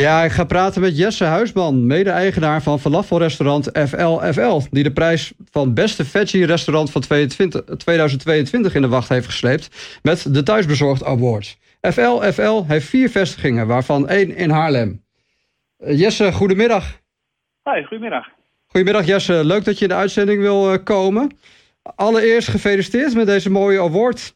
Ja, ik ga praten met Jesse Huisman, mede-eigenaar van falafelrestaurant FLFL... die de prijs van beste veggie-restaurant van 2022 in de wacht heeft gesleept... met de Thuisbezorgd Award. FLFL heeft vier vestigingen, waarvan één in Haarlem. Eh, Jesse, goedemiddag. Hoi, goedemiddag. Goedemiddag Jesse, leuk dat je in de uitzending wil eh, komen. Allereerst gefeliciteerd met deze mooie award...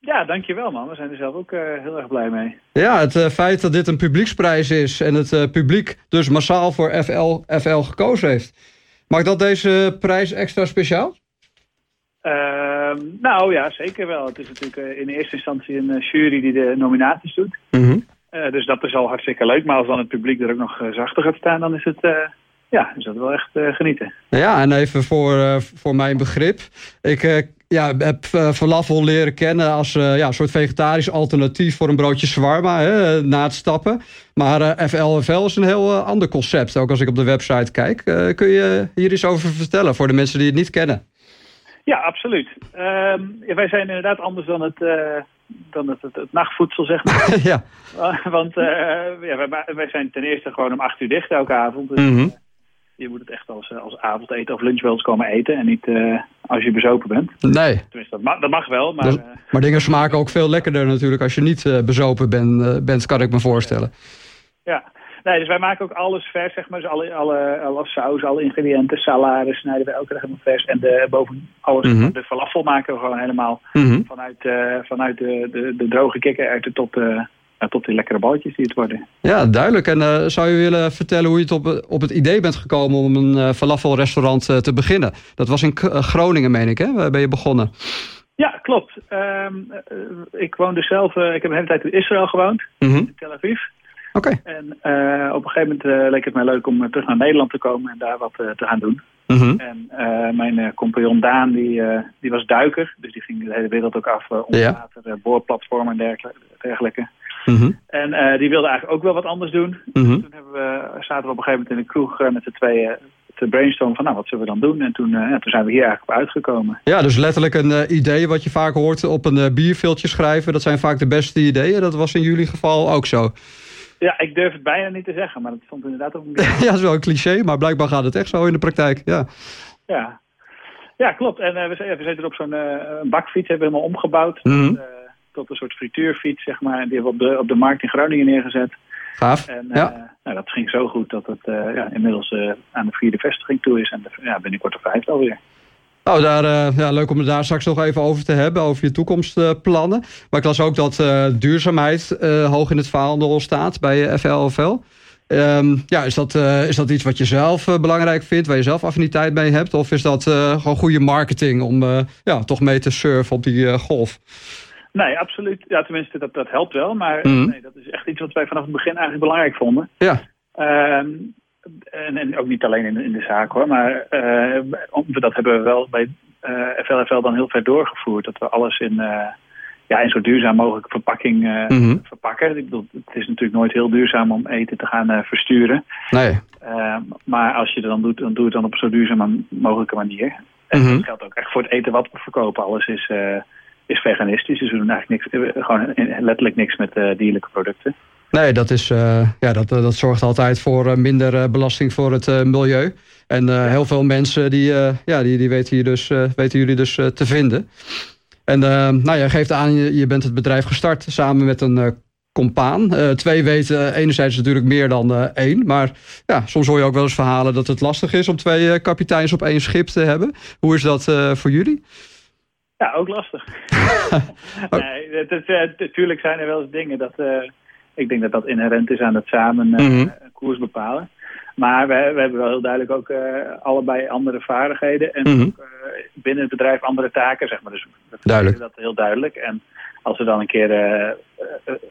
Ja, dankjewel man. We zijn er zelf ook uh, heel erg blij mee. Ja, het uh, feit dat dit een publieksprijs is en het uh, publiek dus massaal voor FL, FL gekozen heeft. Maakt dat deze prijs extra speciaal? Ehm, nou ja, zeker wel. Het is natuurlijk in eerste instantie een jury die de nominaties doet. Mm -hmm. dus dat is al hartstikke leuk. Maar als dan het publiek er ook nog zachter gaat staan, dan is het ja, is dat wel echt genieten. Ja, en even voor, voor mijn begrip. Ik ja, heb uh, falafel leren kennen als uh, ja, een soort vegetarisch alternatief voor een broodje shawarma hè, na het stappen. Maar uh, FLFL is een heel ander concept, ook als ik op de website kijk. kun je hier iets over vertellen voor de mensen die het niet kennen? Ja, absoluut. Ehm, wij zijn inderdaad anders dan het, dan het, het, het, nachtvoedsel, zeg maar. ja. Want ja, wij, wij, zijn ten eerste gewoon om acht uur dicht elke avond. Dus, mm -hmm je moet het echt als, als avondeten of lunch wel eens komen eten. En niet uh, als je bezopen bent. Nee. Tenminste, dat, mag, dat mag wel. Maar, dat, uh, maar dingen smaken ook veel lekkerder natuurlijk als je niet uh, bezopen ben, bent, kan ik me voorstellen. Ja. Nee, dus wij maken ook alles vers, zeg maar. Dus alle, alle, alle saus, alle ingrediënten, salade snijden we elke dag helemaal vers. En de, boven alles, Mhm. mm -hmm. de falafel maken we gewoon helemaal Mm -hmm. vanuit, vanuit de, de, de droge kikkererwten tot ja, tot die lekkere balletjes die het worden. Ja, duidelijk. En uh, zou je willen vertellen hoe je het op, op het idee bent gekomen om een uh, falafelrestaurant uh, te beginnen? Dat was in Groningen, meen ik, hè? Waar ben je begonnen? Ja, klopt. Um, ik woonde zelf, ik heb een hele tijd in Israël gewoond, mm -hmm. in Tel Aviv. Oké. Okay. En op een gegeven moment leek het mij leuk om terug naar Nederland te komen en daar wat te gaan doen. Mm -hmm. En mijn compagnon Daan, die, die was duiker, dus die ging de hele wereld ook af onder Ja. water, boorplatformen en dergelijke. Mm -hmm. En uh, die wilde eigenlijk ook wel wat anders doen. Mm -hmm. Toen hebben we, zaten we op een gegeven moment in de kroeg uh, met z'n tweeën te brainstormen van nou, wat zullen we dan doen? En toen, ja, toen zijn we hier eigenlijk op uitgekomen. Ja, dus letterlijk een idee wat je vaak hoort op een bierviltje schrijven. Dat zijn vaak de beste ideeën. Dat was in jullie geval ook zo. Ja, ik durf het bijna niet te zeggen, maar dat stond inderdaad op een ja, dat is wel een cliché, maar blijkbaar gaat het echt zo in de praktijk. Ja, ja. ja klopt. En we, we zitten op zo'n bakfiets, hebben we helemaal omgebouwd. Mm -hmm tot een soort frituurfiets, zeg maar. Die hebben we op de, op de markt in Groningen neergezet. Gaaf, En ja. uh, nou, dat ging zo goed dat het uh, ja, inmiddels uh, aan de vierde vestiging toe is. En de, ja, binnenkort de vijfde alweer. Nou, daar, ja, leuk om het daar straks nog even over te hebben, over je toekomstplannen. Maar ik las ook dat duurzaamheid hoog in het vaandel staat bij FLFL. Um, ja, is, dat, is dat iets wat je zelf belangrijk vindt, waar je zelf affiniteit mee hebt? Of is dat gewoon goede marketing om ja, toch mee te surfen op die golf? Nee, absoluut. Ja, tenminste, dat, dat helpt wel. Maar mm -hmm. nee, dat is echt iets wat wij vanaf het begin eigenlijk belangrijk vonden. Ja. Um, en, en, ook niet alleen in, in de zaak hoor. Maar uh, dat hebben we wel bij uh, FLFL dan heel ver doorgevoerd. Dat we alles in, uh, ja, in zo duurzaam mogelijk verpakking mm -hmm. verpakken. Ik bedoel, het is natuurlijk nooit heel duurzaam om eten te gaan versturen. Nee. Ehm, maar als je het dan doet, dan doe het dan op zo duurzaam mogelijke manier. En mm -hmm. dat geldt ook echt voor het eten wat we verkopen. Alles is is veganistisch. Dus we doen eigenlijk niks, gewoon letterlijk niks met uh, dierlijke producten. Nee, dat, is, uh, ja, dat, dat zorgt altijd voor uh, minder belasting voor het milieu. En heel veel mensen die, ja, die, die weten, hier dus, weten jullie dus te vinden. En nou, je geeft aan, je, je bent het bedrijf gestart samen met een compaan. twee weten enerzijds natuurlijk meer dan één. Maar ja, soms hoor je ook wel eens verhalen dat het lastig is om twee kapiteins op één schip te hebben. Hoe is dat voor jullie? Ja, ook lastig. nee, het, het, het, natuurlijk zijn er wel eens dingen dat... Uh, ik denk dat dat inherent is aan het samen mm -hmm. koers bepalen. Maar we, we, hebben wel heel duidelijk ook uh, allebei andere vaardigheden. En Mhm. ook, binnen het bedrijf andere taken, zeg maar. Dus we duidelijk. dat heel duidelijk. En als er dan een keer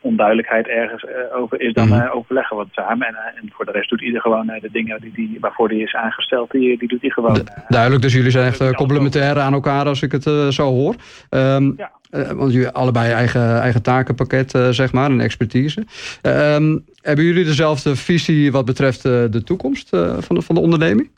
onduidelijkheid ergens over is, dan Mhm. overleggen we het samen. En, en, voor de rest doet ieder gewoon de dingen die, die, waarvoor die is aangesteld, die, die doet hij gewoon. duidelijk, dus jullie zijn echt complementair aan elkaar als ik het zo hoor. Um, ja. Uh, want jullie allebei eigen, eigen takenpakket, uh, zeg maar, en expertise. Uh, um, hebben jullie dezelfde visie wat betreft de toekomst van, de, van de onderneming?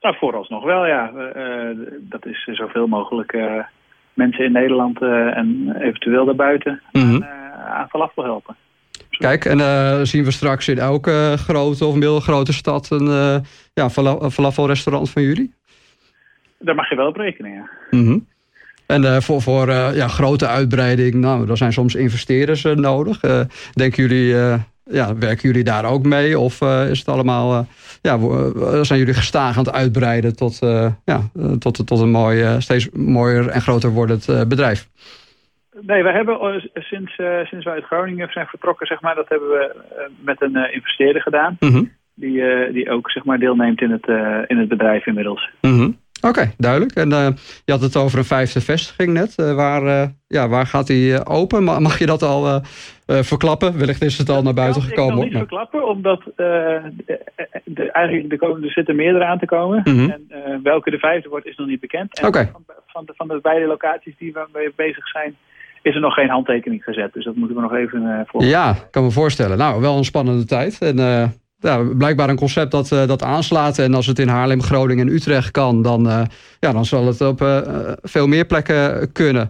Nou, vooralsnog wel, ja. dat is zoveel mogelijk mensen in Nederland en eventueel daarbuiten mm -hmm. aan, aan falafel helpen. Kijk, en zien we straks in elke grote of middelgrote stad een ja, falafelrestaurant van jullie? Daar mag je wel op rekenen, ja. Mhm. En voor, voor ja, grote uitbreiding, nou, daar zijn soms investeerders nodig. denken jullie ja, werken jullie daar ook mee? Of is het allemaal, ja, zijn jullie gestaag aan het uitbreiden tot, ja, tot, tot een mooi, steeds mooier en groter wordend bedrijf? Nee, we hebben sinds, sinds wij uit Groningen zijn vertrokken, zeg maar, dat hebben we met een investeerder gedaan. Mhm. Die, die ook zeg maar, deelneemt in het, in het bedrijf inmiddels. Mm Oké, duidelijk. En uh, je had het over een vijfde vestiging net. Uh, waar, uh, ja, waar gaat die open? Mag je dat al verklappen? Wellicht is het al naar buiten gekomen. Ik kan niet verklappen, omdat de, de, eigenlijk de komende, er zitten meerdere aan te komen. Mm En welke de vijfde wordt is nog niet bekend. En van, van, de, van de beide locaties die we mee bezig zijn is er nog geen handtekening gezet. Dus dat moeten we nog even uh, voor. Ja, kan me voorstellen. Nou, wel een spannende tijd. En ja, blijkbaar een concept dat, uh, dat aanslaat. En als het in Haarlem, Groningen en Utrecht kan, dan, uh, ja, dan zal het op uh, veel meer plekken kunnen.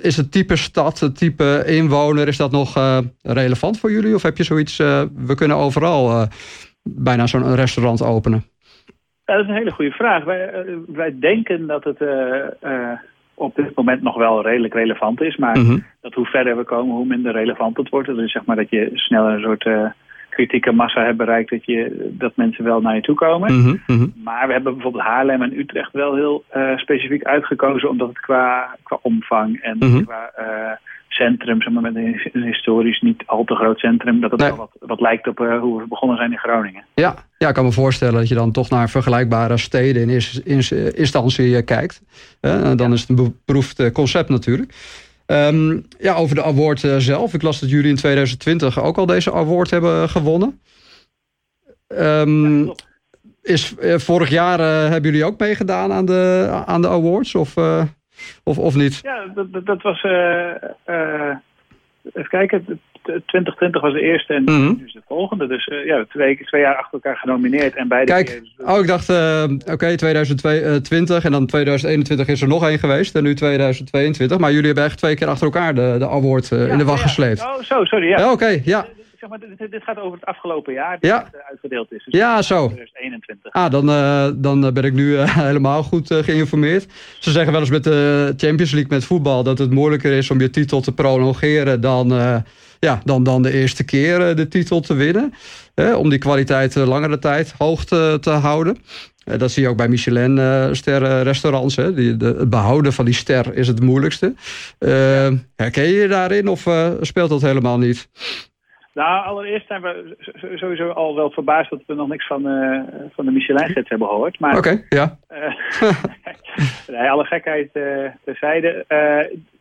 is het type stad, het type inwoner, is dat nog relevant voor jullie? Of heb je zoiets, we kunnen overal bijna zo'n restaurant openen? Ja, dat is een hele goede vraag. Wij, wij denken dat het op dit moment nog wel redelijk relevant is. Maar mhm. dat hoe verder we komen, hoe minder relevant het wordt. Dus zeg maar dat je sneller een soort kritieke massa hebt bereikt dat, je, dat mensen wel naar je toe komen. Mhm, mhm. Maar we hebben bijvoorbeeld Haarlem en Utrecht wel heel uh, specifiek uitgekozen, omdat het qua, qua omvang en mhm. qua uh, centrum, zeg maar, met een, historisch niet al te groot centrum, dat het wel wat, wat lijkt op uh, hoe we begonnen zijn in Groningen. Ja, ja, ik kan me voorstellen dat je dan toch naar vergelijkbare steden in eerste instantie kijkt. dan is het een beproefd concept natuurlijk. Ehm, ja, over de award eh, zelf. Ik las dat jullie in 2020 ook al deze award hebben gewonnen. Um, is, uh, vorig jaar uh, hebben jullie ook meegedaan aan de, aan de awards? Of, of, of niet? Ja, dat, dat was... even kijken. 2020 was de eerste en mm nu is de volgende. Dus uh, ja, twee, twee jaar achter elkaar genomineerd en beide Kijk, keer... oh, ik dacht, uh, oké, okay, 2020 en dan 2021 is er nog één geweest en nu 2022. Maar jullie hebben echt twee keer achter elkaar de, de award uh, ja, in de wacht ja. gesleept. Oh, zo, sorry, ja. ja Oké, okay, ja. Zeg maar, dit, dit, gaat over het afgelopen jaar dat ja. het uitgedeeld is. Dus ja, zo. 2021. Ah, dan, dan ben ik nu helemaal goed geïnformeerd. Ze zeggen wel eens met de Champions League met voetbal... dat het moeilijker is om je titel te prolongeren dan ja, dan, dan de eerste keer eh, de titel te winnen. om die kwaliteit eh, langere tijd hoog te, te houden. Eh, dat zie je ook bij Michelin-sterrenrestaurants. Die, de, het behouden van die ster is het moeilijkste. herken je je daarin of speelt dat helemaal niet? Nou, allereerst zijn we sowieso al wel verbaasd dat we nog niks van, uh, van de Michelin-gids hebben gehoord. Oké, ja. nee, alle gekheid uh, terzijde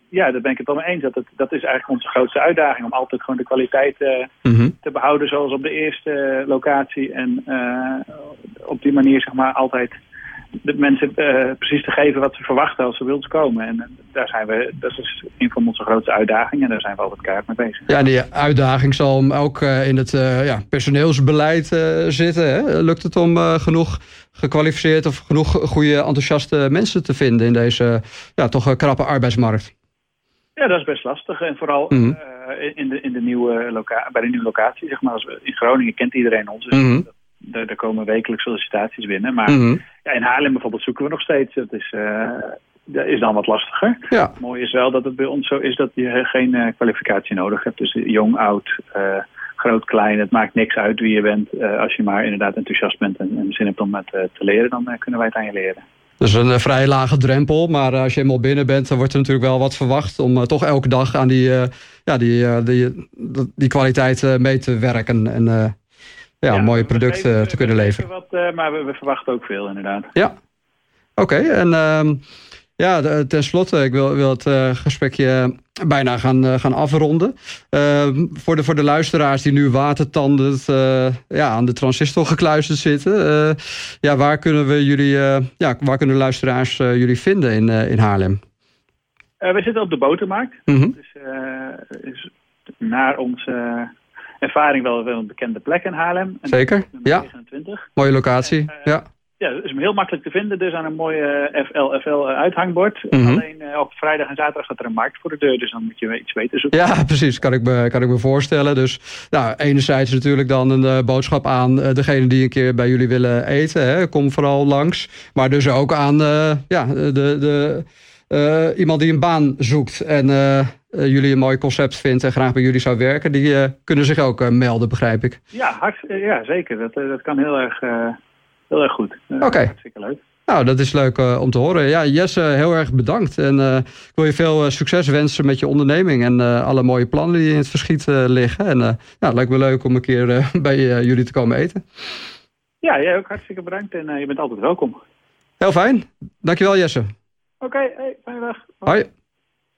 ja, daar ben ik het wel mee eens. Dat, het, dat is eigenlijk onze grootste uitdaging. Om altijd gewoon de kwaliteit uh, te behouden zoals op de eerste locatie. En op die manier zeg maar altijd de mensen precies te geven wat ze verwachten als ze wilt komen. En daar zijn we, dat is een van onze grootste uitdagingen. En daar zijn we altijd keihard mee bezig. Ja, die uitdaging zal ook in het ja, personeelsbeleid zitten. Hè? Lukt het om genoeg gekwalificeerd of genoeg goede enthousiaste mensen te vinden in deze ja, toch krappe arbeidsmarkt? Ja, dat is best lastig. En vooral mhm. eh, in, de, in de nieuwe loca bij de nieuwe locatie, zeg maar. Als we, in Groningen kent iedereen ons. Dus mm daar, komen wekelijks sollicitaties binnen. Maar mhm. ja, in Haarlem bijvoorbeeld zoeken we nog steeds. Dat is, uh, dat is dan wat lastiger. Ja. Mooi is wel dat het bij ons zo is dat je geen uh, kwalificatie nodig hebt. Dus jong, oud, groot, klein. Het maakt niks uit wie je bent. als je maar inderdaad enthousiast bent en, en zin hebt om het te leren, dan kunnen wij het aan je leren. Dus een vrij lage drempel. Maar als je eenmaal binnen bent, dan wordt er natuurlijk wel wat verwacht... om toch elke dag aan die, ja, die, die, die kwaliteit mee te werken. En ja, ja, een mooie product te kunnen leveren. Wat, maar we, we, verwachten ook veel, inderdaad. Ja, oké. Okay, en ehm, ja, tenslotte, ik wil, wil het uh, gesprekje bijna gaan, uh, gaan afronden. Uh, voor, de, voor de luisteraars die nu watertandend ja, aan de transistor gekluisterd zitten. ja, waar kunnen we jullie, ja, waar kunnen luisteraars jullie vinden in, in Haarlem? we zitten op de botermarkt. Mm -hmm. Dus is naar onze ervaring wel, wel een bekende plek in Haarlem. Zeker, ja. Mooie locatie, ja. ja, het is heel makkelijk te vinden. Dus aan een mooie FLFL uithangbord. Mhm. Alleen op vrijdag en zaterdag staat er een markt voor de deur. Dus dan moet je iets weten zoeken. Ja, precies. Kan ik me, kan ik me voorstellen. Dus nou, enerzijds natuurlijk dan een boodschap aan degene die een keer bij jullie willen eten. Hè. Kom vooral langs. Maar dus ook aan ja, de... de iemand die een baan zoekt en jullie een mooi concept vindt en graag bij jullie zou werken, die kunnen zich ook melden, begrijp ik. Ja, hart, ja zeker. Dat, dat kan heel erg, heel erg goed. Oké. Hartstikke leuk. Nou, dat is leuk om te horen. Ja, Jesse, heel erg bedankt. En ik wil je veel succes wensen met je onderneming en alle mooie plannen die in het verschiet liggen. En nou, het lijkt me leuk om een keer bij jullie te komen eten. Ja, jij ook hartstikke bedankt en je bent altijd welkom. Heel fijn. Dankjewel, Jesse. Oké, okay, hey, fijne dag. Hoi.